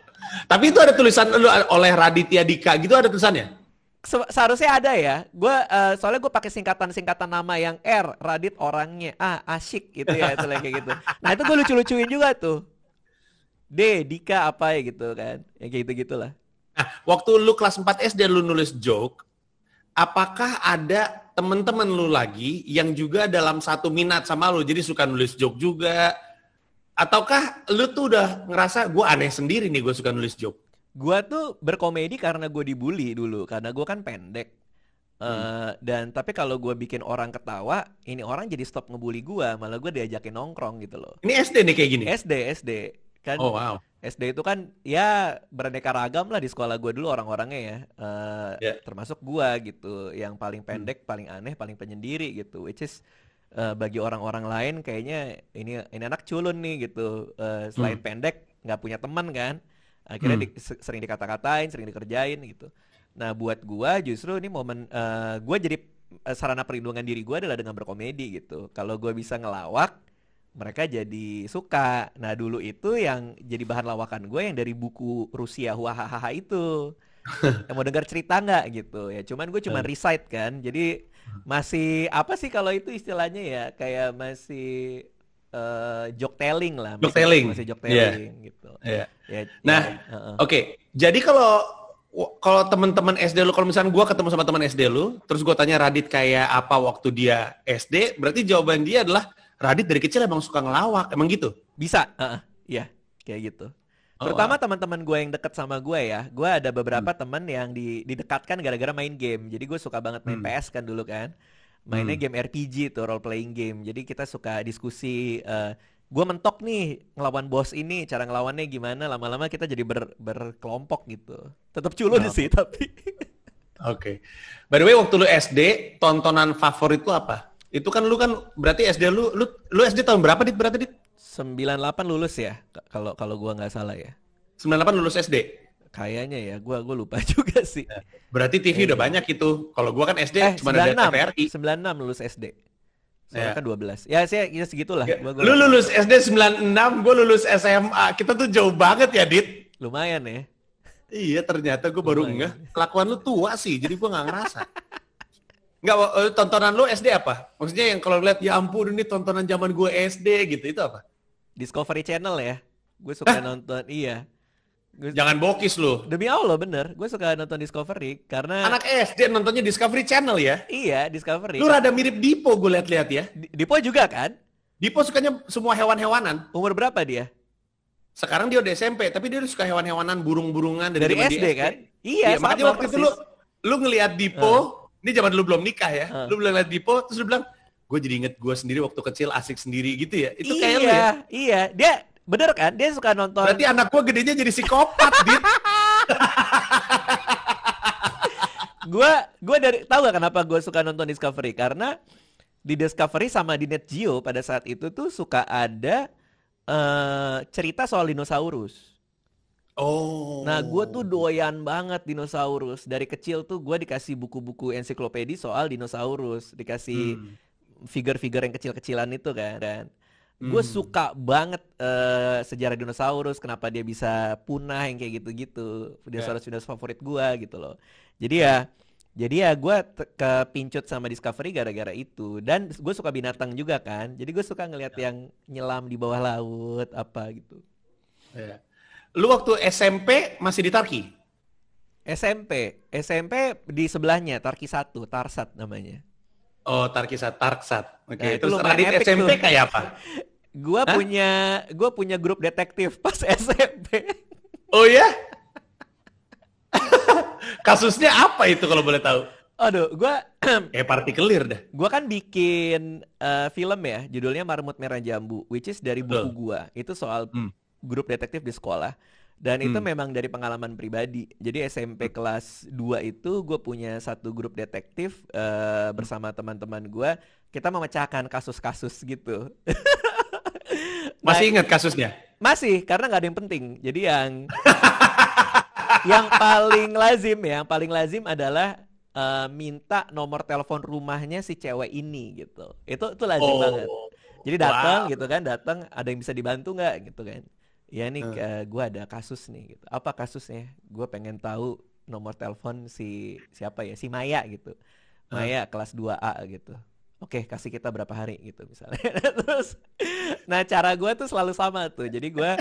Tapi itu ada tulisan oleh Raditya Dika gitu ada tulisannya? Se- seharusnya ada ya. Gue eh, soalnya gue pakai singkatan-singkatan nama yang R, Radit orangnya, A, asyik gitu ya, itu kayak gitu. Nah itu gue lucu-lucuin juga tuh. D, Dika apa ya gitu kan, ya kayak gitu gitulah. Nah, waktu lu kelas 4 SD lu nulis joke, apakah ada temen-temen lu lagi yang juga dalam satu minat sama lu, jadi suka nulis joke juga? Ataukah lu tuh udah ngerasa gue aneh sendiri nih gue suka nulis joke? Gue tuh berkomedi karena gue dibully dulu, karena gue kan pendek. Eh, Hmm. dan tapi kalau gue bikin orang ketawa, ini orang jadi stop ngebully gue, malah gue diajakin nongkrong gitu loh. Ini SD nih kayak gini? SD, SD kan. Oh wow. SD itu kan ya beraneka ragam lah di sekolah gue dulu orang-orangnya ya, Eh, Ya. termasuk gua gitu, yang paling pendek, paling aneh, paling penyendiri gitu, which is eh, bagi orang-orang lain kayaknya ini ini anak culun nih gitu, Eh, selain pendek nggak punya teman kan, akhirnya Hmm. di- se- sering dikata-katain, sering dikerjain gitu. Nah buat gua justru ini momen eh, gua jadi eh, sarana perlindungan diri gua adalah dengan berkomedi gitu. Kalau gua bisa ngelawak mereka jadi suka. Nah dulu itu yang jadi bahan lawakan gue yang dari buku Rusia Huahaha itu. yang mau dengar cerita nggak gitu ya. Cuman gue cuma Hmm. recite kan. Jadi masih apa sih kalau itu istilahnya ya kayak masih eh joke telling lah. Joke Masih- telling. Masih joke Iya. telling gitu. Iya. Ya, Nah, ya, heeh. Oke, jadi kalau kalau teman-teman SD lu, kalau misalnya gua ketemu sama teman SD lu, terus gua tanya Radit kayak apa waktu dia SD, berarti jawaban dia adalah Radit dari kecil emang suka ngelawak, emang gitu? Bisa, heeh, iya, kayak gitu. Oh, Terutama wow. teman-teman gue yang deket sama gue ya, gue ada Hmm. beberapa teman yang di, didekatkan gara-gara main game. Jadi gue suka banget main Hmm. PS kan dulu kan, mainnya Hmm. game RPG tuh role playing game. Jadi kita suka diskusi. eh gue mentok nih ngelawan bos ini, cara ngelawannya gimana? Lama-lama kita jadi ber, berkelompok gitu. Tetap culun Oh. sih tapi. Oke. By the way, waktu lu SD, tontonan favorit lu apa? Itu kan lu kan berarti SD lu, lu, lu SD tahun berapa dit berarti dit? 98 lulus ya, kalau kalau gue nggak salah ya. 98 lulus SD. Kayaknya ya, gue gue lupa juga sih. Berarti TV udah Iya. banyak itu. Kalau gua kan SD Eh, cuma ada 96, TVRI. 96 lulus SD. Soalnya Ya. kan 12. Ya, saya ya segitulah. Ya, Gua- gua Lu lulus SD 96, gua lulus SMA. Kita tuh jauh banget ya, Dit. Lumayan ya. Iya ternyata gue baru enggak. Kelakuan lu tua sih, jadi gue nggak ngerasa. Enggak, eh, tontonan lu SD apa? Maksudnya yang kalau lihat ya ampun ini tontonan zaman gue SD gitu, itu apa? Discovery Channel ya. Gue suka nonton, iya. Gua- Jangan bokis lu. Demi Allah bener, gue suka nonton Discovery karena Anak SD nontonnya Discovery Channel ya. iya Discovery. Lu rada mirip Dipo gue lihat-lihat ya. Di- Dipo juga kan? Dipo sukanya semua hewan-hewanan. Umur berapa dia? Sekarang dia udah SMP, tapi dia udah suka hewan-hewanan, burung-burungan dari, Dari SD dia kan? Iya, Iya, makanya sama waktu itu persis. lu lu ngelihat Dipo, ini zaman lu belum nikah ya. Heeh. Lu belum ngeliat Dipo terus lu bilang, gue jadi inget gue sendiri waktu kecil asik sendiri gitu ya. Itu iya, kayak lu ya. Iya, dia bener kan? Dia suka nonton. Berarti anak gue gedenya jadi psikopat, Dit. Gua gua dari tahu gak kenapa gue suka nonton Discovery karena di Discovery sama di Net Geo pada saat itu tuh suka ada eh cerita soal dinosaurus. Oh. Nah, gue tuh doyan banget dinosaurus. Dari kecil tuh gue dikasih buku-buku ensiklopedi soal dinosaurus, dikasih Hmm. figure-figure yang kecil-kecilan itu kan. Dan gue Hmm. suka banget eh, sejarah dinosaurus, kenapa dia bisa punah yang kayak gitu-gitu. Dinosaurus dinosaurus favorit gue gitu loh. Jadi ya, jadi ya gue kepincut sama Discovery gara-gara itu. Dan gue suka binatang juga kan. Jadi gue suka ngeliat yang nyelam di bawah laut apa gitu. Iya. Lu waktu SMP masih di Tarki? SMP, SMP di sebelahnya Tarki 1, Tarsat namanya. Oh, Tarkisat, Tarksat. Oke, Nah, itu terus Radit SMP tuh. kayak apa? Gua Hah? punya gua punya grup detektif pas SMP. Oh ya? Kasusnya apa itu kalau boleh tahu? Aduh, gua Kayak partikelir dah. gua kan bikin eh, film ya, judulnya Marmut Merah Jambu, which is dari buku Betul. gua. Itu soal Hmm. grup detektif di sekolah. Dan itu Hmm. memang dari pengalaman pribadi. Jadi SMP kelas 2 itu gue punya satu grup detektif eh, bersama teman-teman gua. Kita memecahkan kasus-kasus gitu. Nah, Masih ingat kasusnya? Masih, karena nggak ada yang penting. Jadi yang yang paling lazim ya, yang paling lazim adalah eh, minta nomor telepon rumahnya si cewek ini gitu. Itu itu lazim banget. Jadi datang Wow. gitu kan, datang ada yang bisa dibantu nggak gitu kan? Ya nih, Hmm. eh, gua ada kasus nih gitu. Apa kasusnya? Gue pengen tahu nomor telepon si siapa ya, si Maya gitu. Hmm. Maya kelas 2A gitu. Oke, kasih kita berapa hari gitu misalnya. Terus, nah cara gua tuh selalu sama tuh. Jadi gua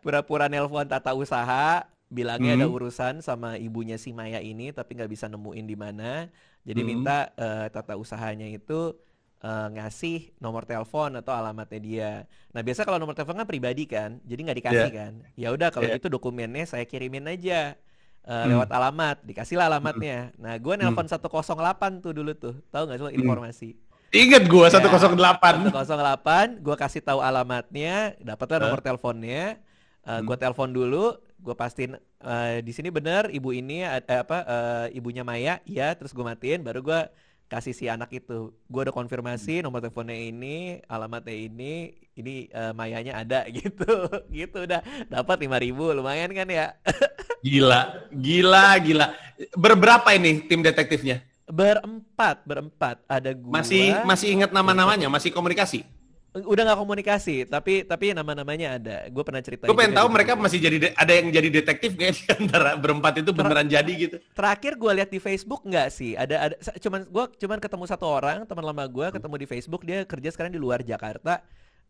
pura-pura nelpon tata usaha, bilangnya ada Hmm. urusan sama ibunya si Maya ini, tapi nggak bisa nemuin di mana. Jadi Hmm. minta eh, tata usahanya itu eh, ngasih nomor telepon atau alamatnya dia. Nah biasa kalau nomor telepon kan pribadi kan, jadi nggak dikasih Iya. kan. Ya udah kalau Iya. gitu dokumennya saya kirimin aja eh, Hmm. lewat alamat, dikasihlah alamatnya. Nah gua nelpon 108 tuh dulu tuh, tahu nggak sih Hmm. informasi? Ingat gua Ya, 108. 108, gua kasih tahu alamatnya, dapatlah nomor teleponnya. Eh, Hmm. gua telepon dulu, gua pastiin eh, di sini bener ibu ini eh, apa eh, ibunya Maya, iya, terus gua matiin, baru gua kasih si anak itu. Gua udah konfirmasi nomor teleponnya ini, alamatnya ini, ini eh, Mayanya ada gitu, gitu udah dapat 5000 lumayan kan ya. Gila, gila, gila. Berberapa ini tim detektifnya? berempat, berempat ada gua. Masih masih ingat nama-namanya? Masih komunikasi? udah nggak komunikasi, tapi tapi nama-namanya ada. Gue pernah cerita. Gue pengen tahu mereka masih jadi ada yang jadi detektif di antara berempat itu beneran jadi gitu? Terakhir gue lihat di Facebook nggak sih? Ada ada cuman gue cuman ketemu satu orang teman lama gue ketemu di Facebook dia kerja sekarang di luar Jakarta.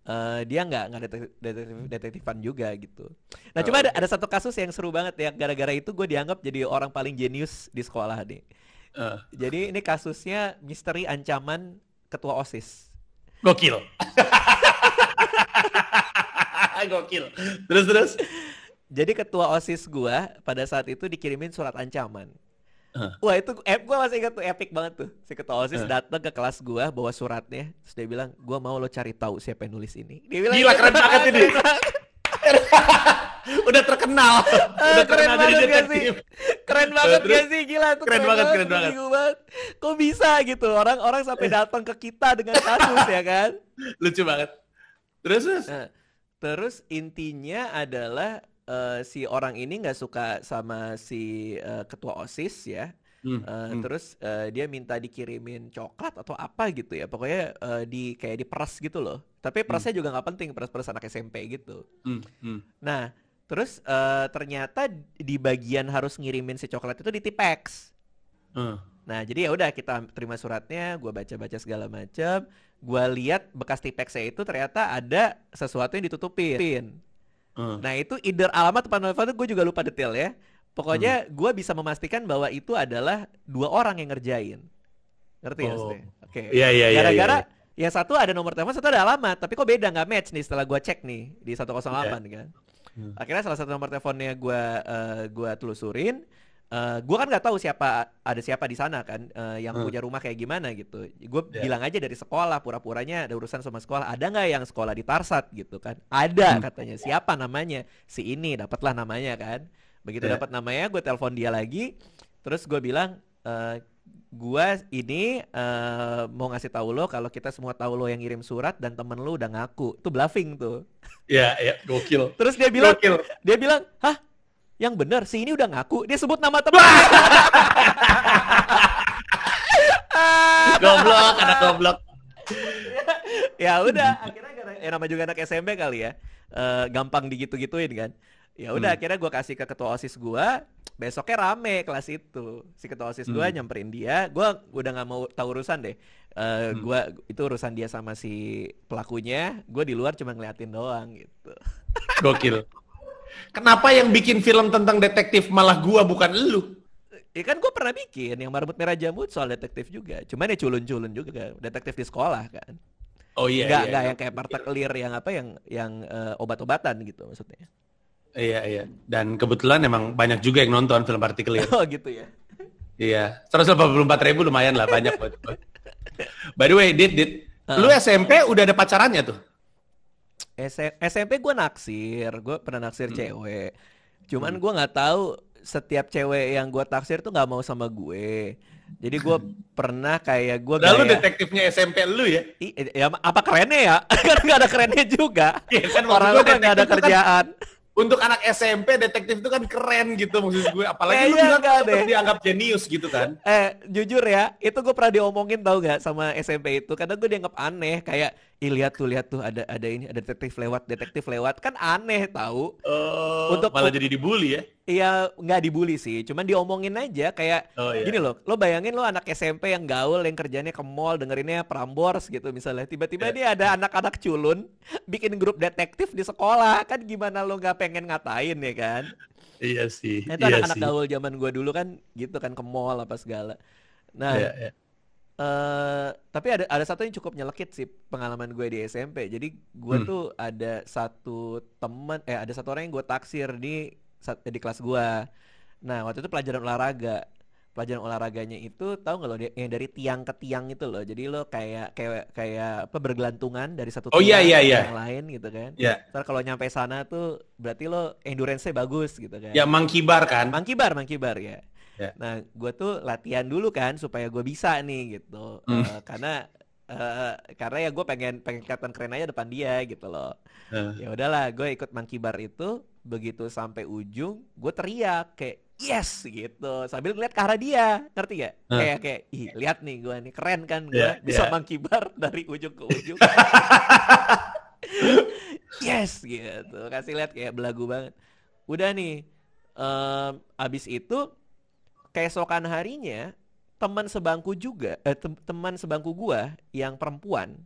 Eh, dia nggak nggak detektif, detektif detektifan juga gitu. Nah Oh, cuma ada oke. ada satu kasus yang seru banget ya. Gara-gara itu gue dianggap jadi orang paling jenius di sekolah nih. Eh, Jadi ini kasusnya misteri ancaman ketua osis. gokil. gokil. Terus terus. Jadi ketua osis gue pada saat itu dikirimin surat ancaman. Eh. Wah itu ep, gue masih ingat tuh epic banget tuh si ketua osis Eh. datang ke kelas gua bawa suratnya terus dia bilang gua mau lo cari tahu siapa yang nulis ini. Dia bilang Gila, gitu. keren banget ini. Udah terkenal. Ah, Udah keren terkenal jadi banget gak sih? Keren banget Terus? gak sih? Gila tuh Keren banget, keren banget. banget. Kok bisa gitu? Orang-orang sampai datang ke kita dengan kasus ya kan? Lucu banget. Terus terus. Nah, terus intinya adalah eh, si orang ini nggak suka sama si eh, ketua osis ya. Hmm, Eh, hmm, Terus eh, dia minta dikirimin coklat atau apa gitu ya. Pokoknya eh, di kayak diperas gitu loh. Tapi perasnya juga nggak penting peras-peras anak SMP gitu. hmm, hmm. Nah, terus eh, ternyata di bagian harus ngirimin si coklat itu di Tipex. Hmm. Nah, jadi ya udah kita terima suratnya, gua baca-baca segala macam, gua lihat bekas tipexnya itu ternyata ada sesuatu yang ditutupin. Hmm. Nah, itu either alamat atau telepon itu gue juga lupa detail ya. Pokoknya gua bisa memastikan bahwa itu adalah dua orang yang ngerjain. Ngerti ya, Oh. Ste? Oke. Iya iya iya. Gara-gara iya. yang satu ada nomor telepon, satu ada alamat, tapi kok beda nggak match nih setelah gua cek nih di 108 Iya. kan. Hmm. Akhirnya salah satu nomor teleponnya gue uh, gua telusurin. Uh, gue kan nggak tahu siapa ada siapa di sana kan uh, yang Hmm. punya rumah kayak gimana gitu. Gue Ya. bilang aja dari sekolah, pura-puranya ada urusan sama sekolah. Ada nggak yang sekolah di Tarsat gitu kan? Ada Hmm. katanya. Siapa namanya? Si ini dapatlah namanya kan. Begitu Ya. dapat namanya, gue telepon dia lagi. Terus gue bilang, eh gua ini eh mau ngasih tahu lo kalau kita semua tahu lo yang ngirim surat dan temen lo udah ngaku. Itu bluffing tuh. Ya, ya, gokil. Terus dia bilang, Gokil. dia bilang, hah? Yang bener, si ini udah ngaku. Dia sebut nama temen. goblok, anak goblok. ya udah, akhirnya gara- ya nama juga anak SMP kali ya. Eh, gampang digitu-gituin kan. Ya udah, Hmm. akhirnya gua kasih ke ketua OSIS gua. Besoknya rame kelas itu. Si ketua OSIS Hmm. nyamperin dia. Gua udah nggak mau tahu urusan deh. Eh, Hmm. gua itu urusan dia sama si pelakunya. Gua di luar cuma ngeliatin doang gitu. Gokil. Kenapa yang bikin film tentang detektif malah gua bukan lu? Ya kan gue pernah bikin yang Marmut Merah Jamut soal detektif juga. Cuman ya culun-culun juga detektif di sekolah kan. Oh iya, nggak iya, iya. yang kayak partak clear yang apa yang yang eh, obat-obatan gitu maksudnya. Iya, iya. Dan kebetulan emang banyak juga yang nonton film Partikel Oh gitu ya. Iya, 184 ribu lumayan lah banyak buat gua. By the way, Dit, Dit, lu SMP udah ada pacarannya tuh? S- SMP gue naksir, gue pernah naksir Hmm. cewek. Cuman gue nggak tahu setiap cewek yang gue taksir tuh nggak mau sama gue. Jadi gue pernah kayak gue Udah lu detektifnya SMP lu ya? ya apa kerennya ya? kan nggak ada kerennya juga. Iya kan, Orang orang nggak ada kan- kerjaan. Untuk anak SMP detektif itu kan keren gitu maksud gue. Apalagi lu Kayaknya bilang deh. dianggap jenius gitu kan. Eh, jujur ya, itu gue pernah diomongin tau gak sama SMP itu. Karena gue dianggap aneh, kayak, ih lihat tuh, lihat tuh, ada ada ini, ada detektif lewat, detektif lewat, kan aneh tahu. Oh, Untuk- malah jadi dibully ya? Iya, nggak dibully sih, cuman diomongin aja kayak Oh, iya. gini loh. Lo bayangin lo anak SMP yang gaul, yang kerjanya ke mall, dengerinnya Prambors gitu misalnya. Tiba-tiba Iya. nih ada anak-anak culun bikin grup detektif di sekolah, kan gimana lo nggak pengen ngatain ya kan? Iya sih. Nah, itu iya anak-anak sih. gaul zaman gue dulu kan gitu kan ke mall apa segala. Nah, Iya, iya. Eh tapi ada ada satu yang cukup nyelekit sih pengalaman gue di SMP. Jadi gue Hmm. tuh ada satu teman, eh ada satu orang yang gue taksir di di kelas gue. Nah waktu itu pelajaran olahraga. Pelajaran olahraganya itu tahu nggak lo dia- yang dari tiang ke tiang itu loh. Jadi lo kayak kayak kayak apa bergelantungan dari satu Oh, iya, tiang iya, ke iya. yang lain gitu kan. Iya. Ntar kalau nyampe sana tuh berarti lo endurance-nya bagus gitu kan. Ya mangkibar kan? Mangkibar, mangkibar ya. Ya. Nah, gue tuh latihan dulu kan supaya gue bisa nih gitu. Hmm. Eh, karena eh, karena ya gue pengen pengen kelihatan keren aja depan dia gitu loh. Eh. Ya udahlah, gue ikut mangkibar itu. Begitu sampai ujung, gue teriak kayak yes gitu sambil ngeliat ke arah dia, ngerti gak? Eh. Kayak kayak ih lihat nih gue nih keren kan gue Iya, bisa iya. mangkibar dari ujung ke ujung. yes gitu kasih lihat kayak belagu banget udah nih em, abis itu keesokan harinya teman sebangku juga eh, tem- teman sebangku gua yang perempuan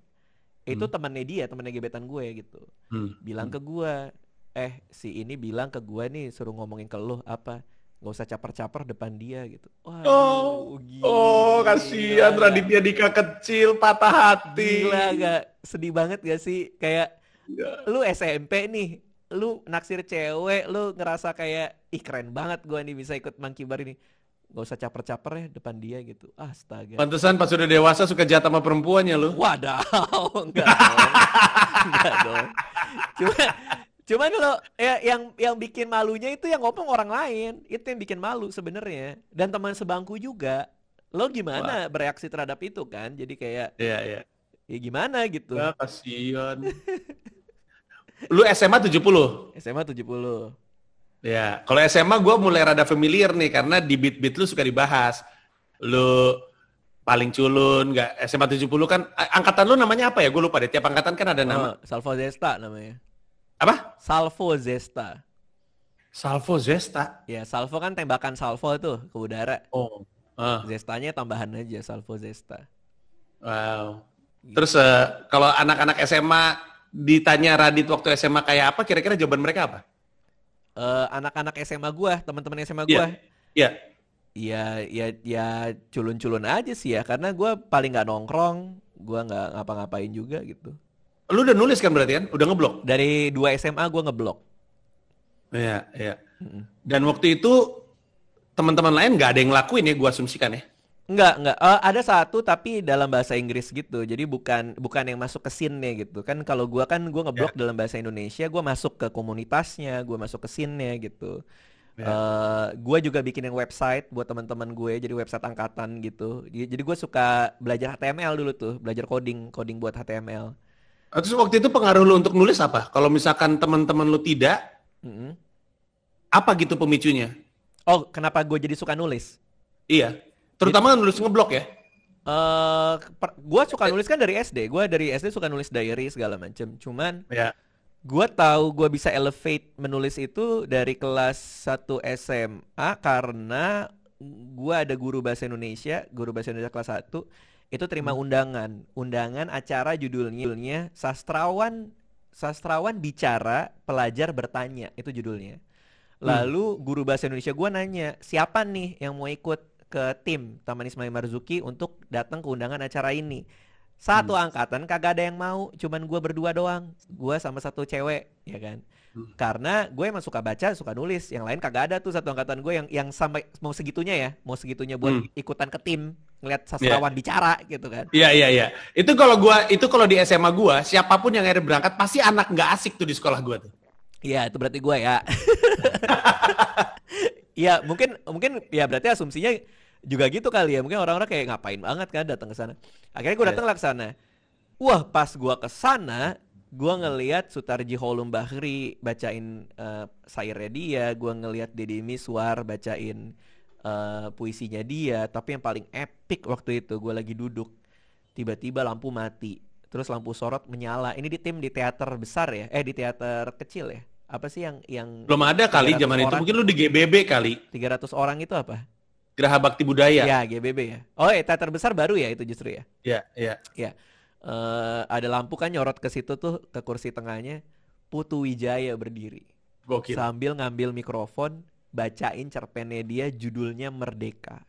itu Hmm. temannya dia temannya gebetan gue gitu Hmm. bilang ke gua eh si ini bilang ke gua nih suruh ngomongin ke lu apa nggak usah caper-caper depan dia gitu Waduh, Oh, gila. Oh, kasihan Raditya Dika kecil patah hati. Gila gak sedih banget gak sih kayak Ya. lu SMP nih lu naksir cewek lu ngerasa kayak ih keren banget gua nih bisa ikut mangkibar ini gak usah caper-caper ya depan dia gitu. Astaga. Pantesan pas udah dewasa suka jatah sama perempuannya lu. wadaw enggak dong. Enggak dong. Cuma cuman lo ya yang yang bikin malunya itu yang ngomong orang lain. Itu yang bikin malu sebenarnya. Dan teman sebangku juga. Lo gimana bereaksi terhadap itu kan? Jadi kayak Iya, iya. ya gimana? gitu. Ya, kasihan. lu SMA 70? SMA 70 Ya, kalau SMA gue mulai rada familiar nih karena di beat-beat lu suka dibahas. Lu paling culun, nggak SMA 70 kan angkatan lu namanya apa ya? Gue lupa deh. Tiap angkatan kan ada nama. Oh, Salvo Zesta namanya. Apa? Salvo Zesta. Salvo Zesta. Ya, salvo kan tembakan salvo tuh ke udara. Oh. Ah, Zestanya tambahan aja salvo Zesta. wow. Terus eh, kalau anak-anak SMA ditanya Radit waktu SMA kayak apa, kira-kira jawaban mereka apa? Eh, anak-anak SMA gua, teman-teman SMA Iya. gua, Iya. ya ya ya culun-culun aja sih ya karena gua paling nggak nongkrong, gua nggak ngapa-ngapain juga gitu. Lu udah nulis kan berarti kan? Udah ngeblok? Dari dua SMA gua ngeblok. Iya, iya. Dan waktu itu teman-teman lain nggak ada yang ngelakuin ya, gua asumsikan ya. Enggak, enggak. Eh, ada satu tapi dalam bahasa Inggris gitu. Jadi bukan bukan yang masuk ke scene-nya gitu. Kan kalau gua kan gua ngeblok dalam bahasa Indonesia, gua masuk ke komunitasnya, gua masuk ke scene-nya gitu. Ya. Eh, gua juga bikinin website buat teman-teman gue, jadi website angkatan gitu. Jadi gue suka belajar HTML dulu tuh, belajar coding, coding buat HTML. Ah, Terus waktu itu pengaruh lu untuk nulis apa? Kalau misalkan teman-teman lu tidak, Mm-mm. apa gitu pemicunya? Oh, kenapa gue jadi suka nulis? Iya. Terutama nulis ngeblok ya. Eh, per- gua suka nulis kan dari SD. Gua dari SD suka nulis diary segala macem. Cuman Ya. gua tahu gua bisa elevate menulis itu dari kelas 1 SMA karena gua ada guru bahasa Indonesia, guru bahasa Indonesia kelas 1 itu terima undangan. Undangan acara judulnya, judulnya sastrawan sastrawan bicara, pelajar bertanya. Itu judulnya. Lalu guru bahasa Indonesia gua nanya, siapa nih yang mau ikut ke tim Taman Ismail Marzuki untuk datang ke undangan acara ini? Satu angkatan kagak ada yang mau, cuman gua berdua doang. Gua sama satu cewek, ya kan? Karena gue emang suka baca, suka nulis. Yang lain kagak ada tuh satu angkatan gue yang yang sampai mau segitunya ya, mau segitunya buat Hmm. ikutan ke tim, ngeliat sastrawan bicara gitu kan. Iya iya iya. Itu kalau gua itu kalau di SMA gua, siapa pun yang akhirnya berangkat pasti anak nggak asik tuh di sekolah gua tuh. Iya, itu berarti gue ya. Iya, mungkin mungkin ya berarti asumsinya juga gitu kali ya. Mungkin orang-orang kayak ngapain banget kan datang ke sana. Akhirnya gue Iya. datang lah ke sana. Wah, pas gua ke sana, gua ngelihat Sutarji Holum Bahri bacain eh, syairnya dia, gua ngelihat Deddy Miswar bacain eh, puisinya dia, tapi yang paling epic waktu itu gua lagi duduk, tiba-tiba lampu mati, terus lampu sorot menyala. Ini di tim di teater besar ya, eh di teater kecil ya. Apa sih yang yang Belum ada kali 300 zaman itu. Mungkin lu di GBB kali. 300 orang itu apa? Geraha Bakti Budaya. Ya, GBB ya. Oh, eh teater besar baru ya itu justru ya. Iya, iya. Ya, eh, ada lampu kan nyorot ke situ tuh ke kursi tengahnya. Putu Wijaya berdiri Gokil. sambil ngambil mikrofon bacain cerpennya dia judulnya Merdeka.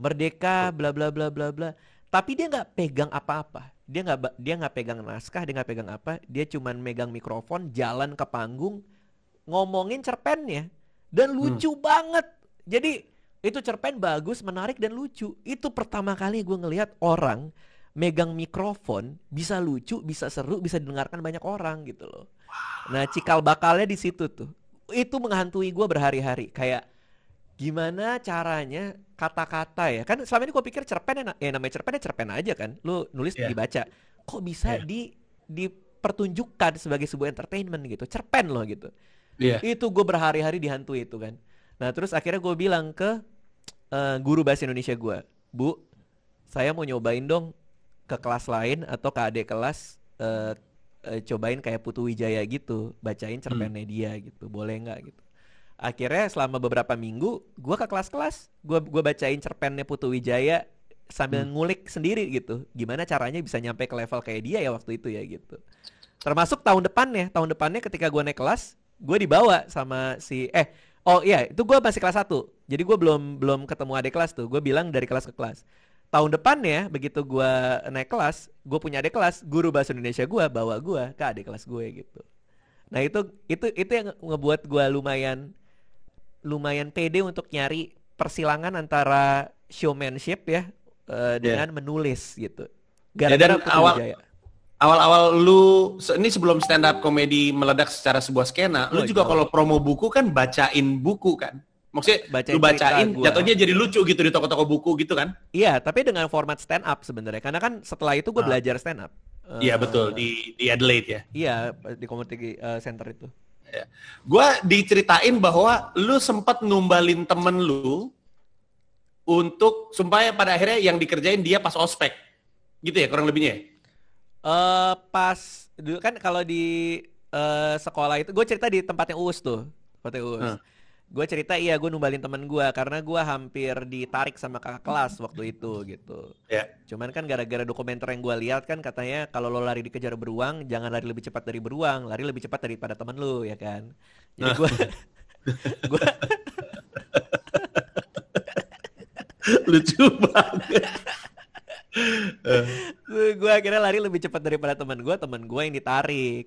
Merdeka bla bla bla bla bla. Tapi dia nggak pegang apa-apa. Dia nggak dia nggak pegang naskah, dia nggak pegang apa. Dia cuman megang mikrofon, jalan ke panggung, ngomongin cerpennya dan lucu banget. Jadi itu cerpen bagus, menarik dan lucu. Itu pertama kali gue ngelihat orang megang mikrofon bisa lucu, bisa seru, bisa didengarkan banyak orang gitu loh. Nah cikal bakalnya di situ tuh. Itu menghantui gue berhari-hari. Kayak gimana caranya kata-kata ya. Kan selama ini gue pikir cerpen ya, ya namanya cerpen ya cerpen aja kan. Lu nulis Iya. dibaca. Kok bisa Iya. di dipertunjukkan sebagai sebuah entertainment gitu. Cerpen loh gitu. Iya. Itu gue berhari-hari dihantui itu kan. Nah terus akhirnya gue bilang ke eh, guru bahasa Indonesia gue, Bu, saya mau nyobain dong ke kelas lain atau ke adik kelas eh, eh, cobain kayak Putu Wijaya gitu, bacain cerpennya dia gitu, boleh nggak gitu. Akhirnya selama beberapa minggu, gue ke kelas-kelas, gue gua bacain cerpennya Putu Wijaya sambil ngulik sendiri gitu, gimana caranya bisa nyampe ke level kayak dia ya waktu itu ya gitu. Termasuk tahun depannya, tahun depannya ketika gue naik kelas, gue dibawa sama si eh oh iya itu gue masih kelas 1 jadi gue belum belum ketemu adik kelas tuh. Gue bilang dari kelas ke kelas. Tahun depannya begitu gue naik kelas gue punya adik kelas guru bahasa Indonesia gue bawa gue ke adik kelas gue gitu. Nah itu itu itu yang ngebuat gue lumayan lumayan pede untuk nyari persilangan antara showmanship ya eh, dengan menulis gitu gara-gara dan Putu awal- Wijaya. Awal-awal lu ini sebelum stand up komedi meledak secara sebuah skena, lu Oh, juga jauh. kalau promo buku kan bacain buku kan. Maksudnya Bacain lu bacain jatuhnya jadi lucu gitu di toko-toko buku gitu kan. Iya, tapi dengan format stand up sebenarnya. Karena kan setelah itu gue Ah. belajar stand up. Iya Eh, betul di di Adelaide ya. Iya, di community eh, center itu. Gua diceritain bahwa lu sempat numbalin temen lu untuk supaya pada akhirnya yang dikerjain dia pas ospek. Gitu ya kurang lebihnya ya? Eh pas dulu kan kalau di eh, sekolah itu gue cerita di tempatnya Uus tuh, tempatnya Uus. Hmm. Gue cerita iya gue numbalin temen gue karena gue hampir ditarik sama kakak kelas waktu itu gitu. Ya. Cuman kan gara-gara dokumenter yang gue lihat kan katanya kalau lo lari dikejar beruang jangan lari lebih cepat dari beruang, lari lebih cepat daripada temen lu ya kan. Jadi gue gue Lucu banget. gue akhirnya lari lebih cepat daripada teman gue teman gue yang ditarik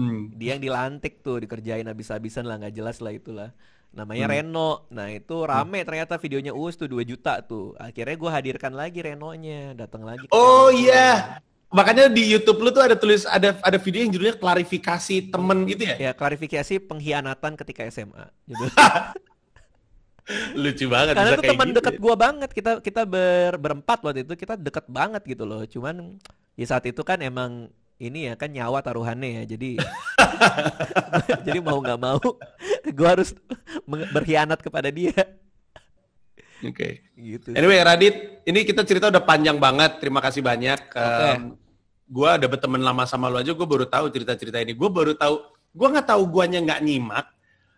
Hmm. Dia yang dilantik tuh dikerjain habis-habisan lah nggak jelas lah itulah. Namanya Hmm. Reno. Nah itu rame ternyata videonya Uus tuh 2 juta tuh. Akhirnya gue hadirkan lagi Renonya, datang lagi. Oh iya. gua. Makanya di YouTube lu tuh ada tulis ada ada video yang judulnya klarifikasi temen gitu ya? Ya klarifikasi pengkhianatan ketika SMA. Gitu. Lucu banget Karena itu teman gitu dekat ya. gua banget. Kita kita ber, berempat waktu itu kita deket banget gitu loh. Cuman di saat itu kan emang ini ya kan nyawa taruhannya ya. Jadi jadi mau nggak mau gua harus berkhianat kepada dia Oke. gitu. Anyway, Radit, ini kita cerita udah panjang banget. Terima kasih banyak. Em, gua udah berteman lama sama lu aja, gue baru tahu cerita-cerita ini. Gue baru tahu, gua nggak tahu guanya nggak nyimak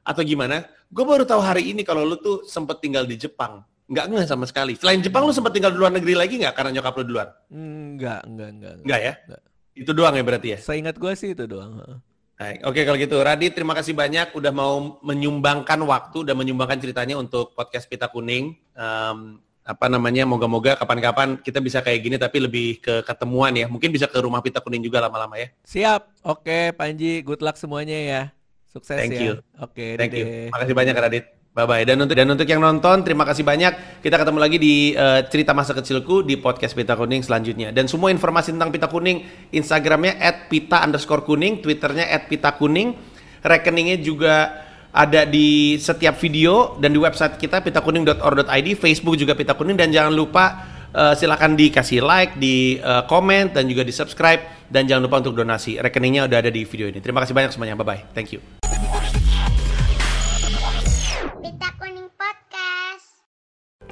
atau gimana. Gue baru tahu hari ini kalau lu tuh sempet tinggal di Jepang. Nggak ngeh sama sekali. Selain Jepang, lu sempet tinggal di luar negeri lagi nggak karena nyokap lu duluan? Enggak, enggak, enggak. Nggak ya? Nggak. Itu doang ya berarti ya? Seingat gua sih itu doang. heeh. Baik, Oke kalau gitu, Radit terima kasih banyak udah mau menyumbangkan waktu dan menyumbangkan ceritanya untuk podcast Pita Kuning. Em, apa namanya? Moga-moga kapan-kapan kita bisa kayak gini tapi lebih ke ketemuan ya. Mungkin bisa ke rumah Pita Kuning juga lama-lama ya. Siap. Oke, Panji, good luck semuanya ya. Sukses Thank ya. you. Oke, Thank you. Dede. Makasih banyak Radit. Bye bye. Dan untuk dan untuk yang nonton terima kasih banyak. Kita ketemu lagi di eh, cerita masa kecilku di podcast Pita Kuning selanjutnya. Dan semua informasi tentang Pita Kuning, Instagramnya @pita underscore kuning, Twitternya @pita kuning, rekeningnya juga ada di setiap video dan di website kita pitakuning.or.id, Facebook juga Pita Kuning dan jangan lupa eh, silakan dikasih like, di eh, komen dan juga di subscribe dan jangan lupa untuk donasi. Rekeningnya udah ada di video ini. Terima kasih banyak semuanya. Bye bye. Thank you.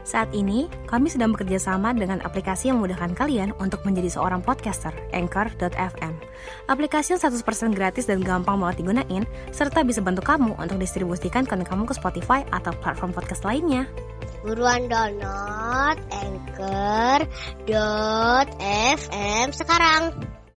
Saat ini, kami sedang bekerja sama dengan aplikasi yang memudahkan kalian untuk menjadi seorang podcaster, Anchor.fm. Aplikasi yang 100% gratis dan gampang banget digunain, serta bisa bantu kamu untuk distribusikan konten kamu ke Spotify atau platform podcast lainnya. Buruan download Anchor.fm sekarang.